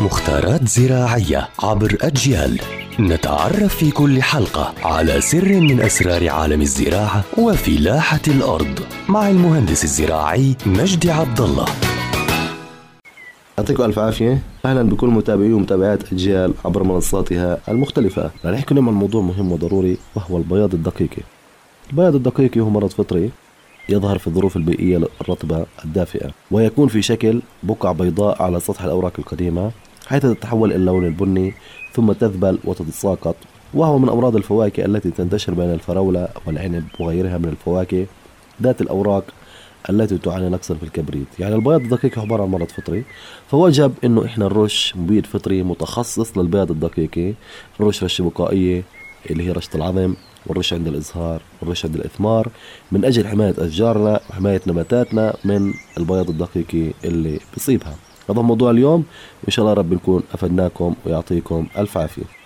مختارات زراعية عبر أجيال. نتعرف في كل حلقة على سر من أسرار عالم الزراعة وفلاحة الأرض مع المهندس الزراعي مجدي عبد الله يعطيكم ألف عافية. أهلا بكل متابعي ومتابعات أجيال عبر منصاتها المختلفة. رح نحكي اليوم عن موضوع مهم وضروري وهو البياض الدقيقي البياض الدقيقي هو مرض فطري يظهر في الظروف البيئية الرطبة الدافئة ويكون في شكل بقع بيضاء على سطح الأوراق القديمة حيث تتحول إلى اللون البني ثم تذبل وتتساقط وهو من أمراض الفواكه التي تنتشر بين الفراولة والعنب وغيرها من الفواكه ذات الأوراق التي تعاني نقصا في الكبريت. يعني البياض الدقيق عبارة عن مرض فطري. فوجب إنه إحنا نرش مبيد فطري متخصص للبياض الدقيقي نرش رشة وقائية اللي هي رشة العظم والرش عند الإزهار والرش عند الإثمار. من أجل حماية أشجارنا وحماية نباتاتنا من البياض الدقيقي اللي بيصيبها. هذا موضوع اليوم. إن شاء الله رب نكون أفدناكم ويعطيكم ألف عافية.